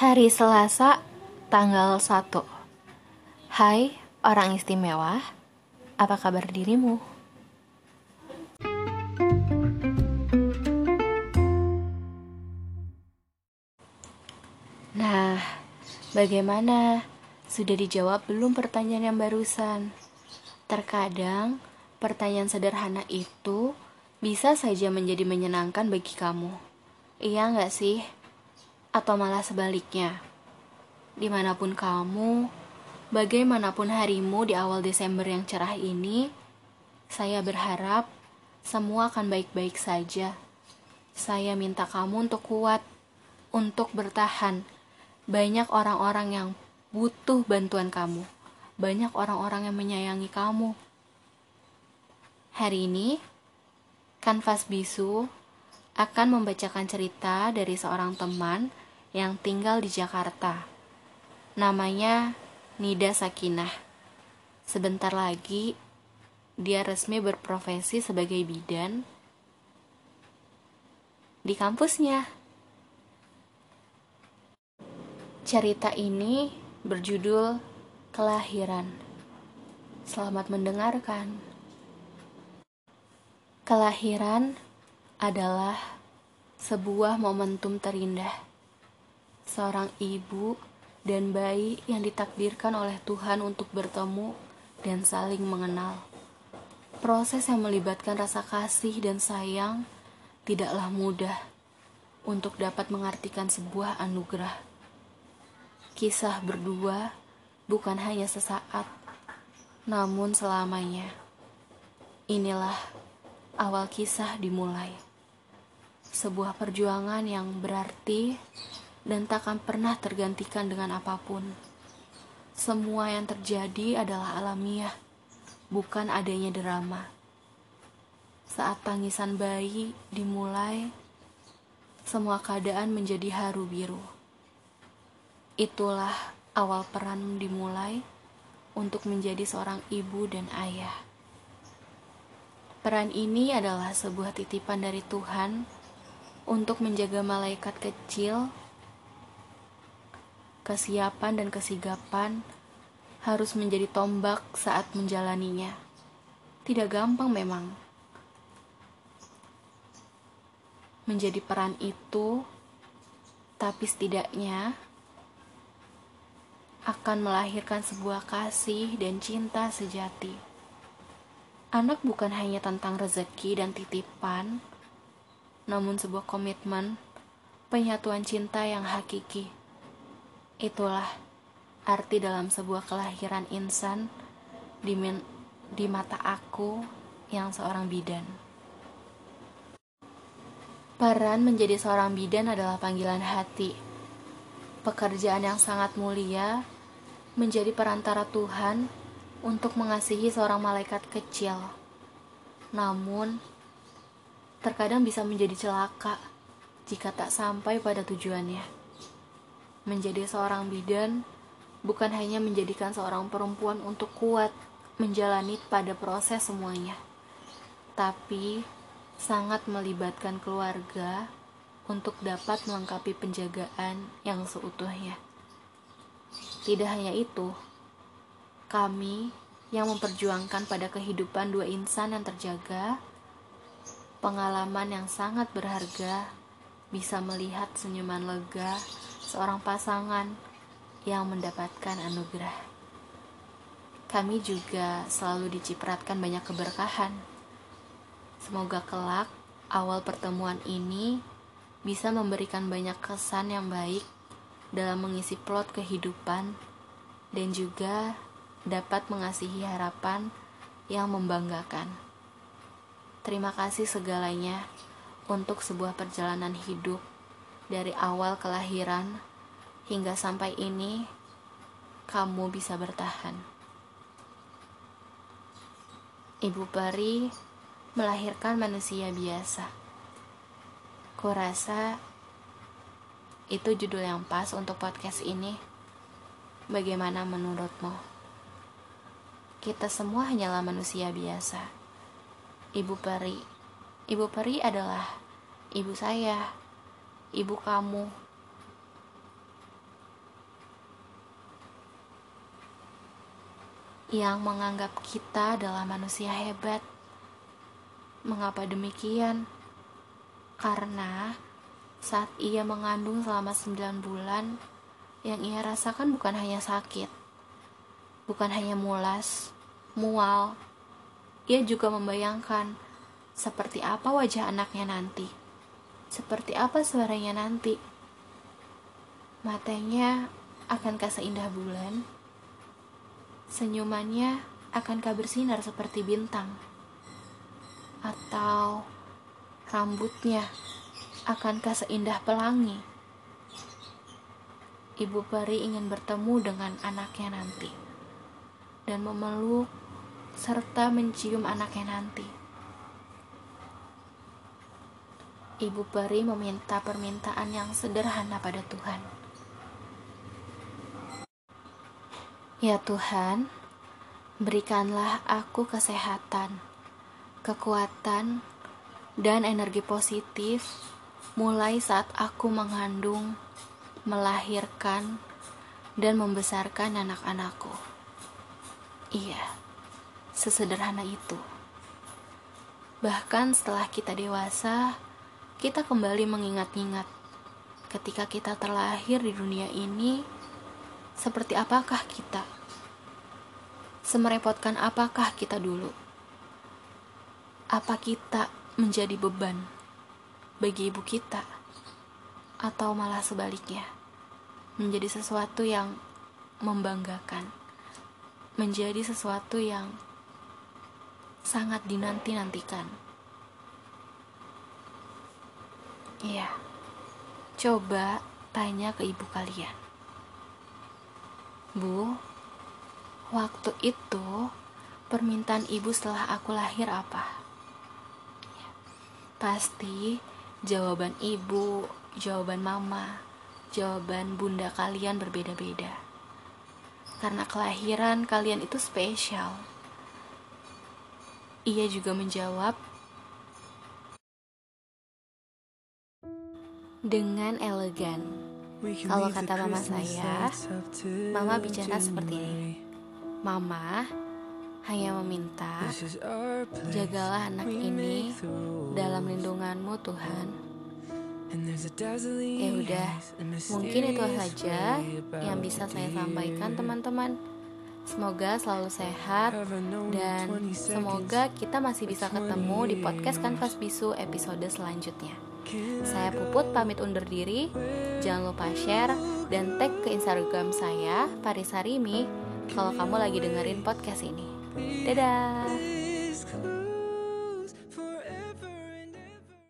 Hari Selasa, tanggal 1 Hai, orang istimewa Apa kabar dirimu? Nah, bagaimana? Sudah dijawab belum pertanyaan yang barusan? Terkadang, pertanyaan sederhana itu bisa saja menjadi menyenangkan bagi kamu. Iya nggak sih? Atau malah sebaliknya? Di mana pun kamu, bagaimanapun harimu di awal Desember yang cerah ini, saya berharap semua akan baik-baik saja. Saya minta kamu untuk kuat, untuk bertahan. Banyak orang-orang yang butuh bantuan kamu. Banyak orang-orang yang menyayangi kamu. Hari ini, Kanvas Bisu akan membacakan cerita dari seorang teman yang tinggal di Jakarta. Namanya Nida Sakinah. Sebentar lagi, dia resmi berprofesi sebagai bidan di kampusnya. Cerita ini berjudul Kelahiran. Selamat mendengarkan. Kelahiran adalah sebuah momentum terindah. Seorang ibu dan bayi yang ditakdirkan oleh Tuhan untuk bertemu dan saling mengenal. Proses yang melibatkan rasa kasih dan sayang tidaklah mudah untuk dapat mengartikan sebuah anugerah. Kisah berdua bukan hanya sesaat, namun selamanya. Inilah awal kisah dimulai. Sebuah perjuangan yang berarti dan takkan pernah tergantikan dengan apa pun. Semua yang terjadi adalah alamiah, bukan adanya drama. Saat tangisan bayi dimulai, semua keadaan menjadi haru biru. Itulah awal peran dimulai untuk menjadi seorang ibu dan ayah. Peran ini adalah sebuah titipan dari Tuhan untuk menjaga malaikat kecil. Kesiapan dan kesigapan harus menjadi tombak saat menjalaninya. Tidak gampang memang. Menjadi peran itu, tapi setidaknya akan melahirkan sebuah kasih dan cinta sejati. Anak bukan hanya tentang rezeki dan titipan, namun sebuah komitmen, penyatuan cinta yang hakiki. Itulah arti dalam sebuah kelahiran insan di, di mata aku yang seorang bidan. Peran menjadi seorang bidan adalah panggilan hati pekerjaan yang sangat mulia menjadi perantara Tuhan untuk mengasihi seorang malaikat kecil. Namun, terkadang bisa menjadi celaka jika tak sampai pada tujuannya. Menjadi seorang bidan bukan hanya menjadikan seorang perempuan untuk kuat menjalani pada proses semuanya, tapi sangat melibatkan keluarga untuk dapat melengkapi penjagaan yang seutuhnya. Tidak hanya itu, kami yang memperjuangkan pada kehidupan dua insan yang terjaga, pengalaman yang sangat berharga bisa melihat senyuman lega seorang pasangan yang mendapatkan anugerah. Kami juga selalu dicipratkan banyak keberkahan. Semoga kelak awal pertemuan ini bisa memberikan banyak kesan yang baik dalam mengisi plot kehidupan dan juga dapat mengasihi harapan yang membanggakan. Terima kasih segalanya untuk sebuah perjalanan hidup dari awal kelahiran hingga sampai ini kamu bisa bertahan. Ibu peri melahirkan manusia biasa Kurasa itu judul yang pas untuk podcast ini. Bagaimana menurutmu? Kita semua hanyalah manusia biasa. Ibu peri. Ibu peri adalah ibu saya, ibu kamu. Yang menganggap kita adalah manusia hebat. Mengapa demikian? Karena saat ia mengandung selama 9 bulan, yang ia rasakan bukan hanya sakit, bukan hanya mulas, mual. Ia juga membayangkan seperti apa wajah anaknya nanti seperti apa suaranya nanti. Matanya akankah seindah bulan? Senyumannya akankah bersinar seperti bintang? Atau rambutnya akankah seindah pelangi? Ibu peri ingin bertemu dengan anaknya nanti dan memeluk serta mencium anaknya nanti. Ibu peri meminta permintaan yang sederhana pada Tuhan. Ya Tuhan, berikanlah aku kesehatan, kekuatan, dan energi positif mulai saat aku mengandung, melahirkan, dan membesarkan anak-anakku. Iya, sesederhana itu. Bahkan setelah kita dewasa, kita kembali mengingat-ingat ketika kita terlahir di dunia ini seperti apakah kita? Semerepotkan apakah kita dulu? Apa kita menjadi beban bagi ibu kita? Atau malah sebaliknya, menjadi sesuatu yang membanggakan, menjadi sesuatu yang sangat dinanti-nantikan. Iya, coba tanya ke ibu kalian. Bu, waktu itu permintaan ibu setelah aku lahir apa? Pasti jawaban ibu, jawaban mama, jawaban bunda kalian berbeda-beda. Karena kelahiran kalian itu spesial. Ia juga menjawab dengan elegan. Kalau kata mama saya, mama bicara seperti ini. Mama hanya meminta, jagalah anak ini dalam lindunganmu Tuhan. Ya udah, mungkin itu saja yang bisa saya sampaikan teman-teman. Semoga selalu sehat dan semoga kita masih bisa ketemu di podcast Kanvas Bisu episode selanjutnya. Saya Puput pamit undur diri. Jangan lupa share dan tag ke Instagram saya Parisarimi kalau kamu lagi dengerin podcast ini. Dadah.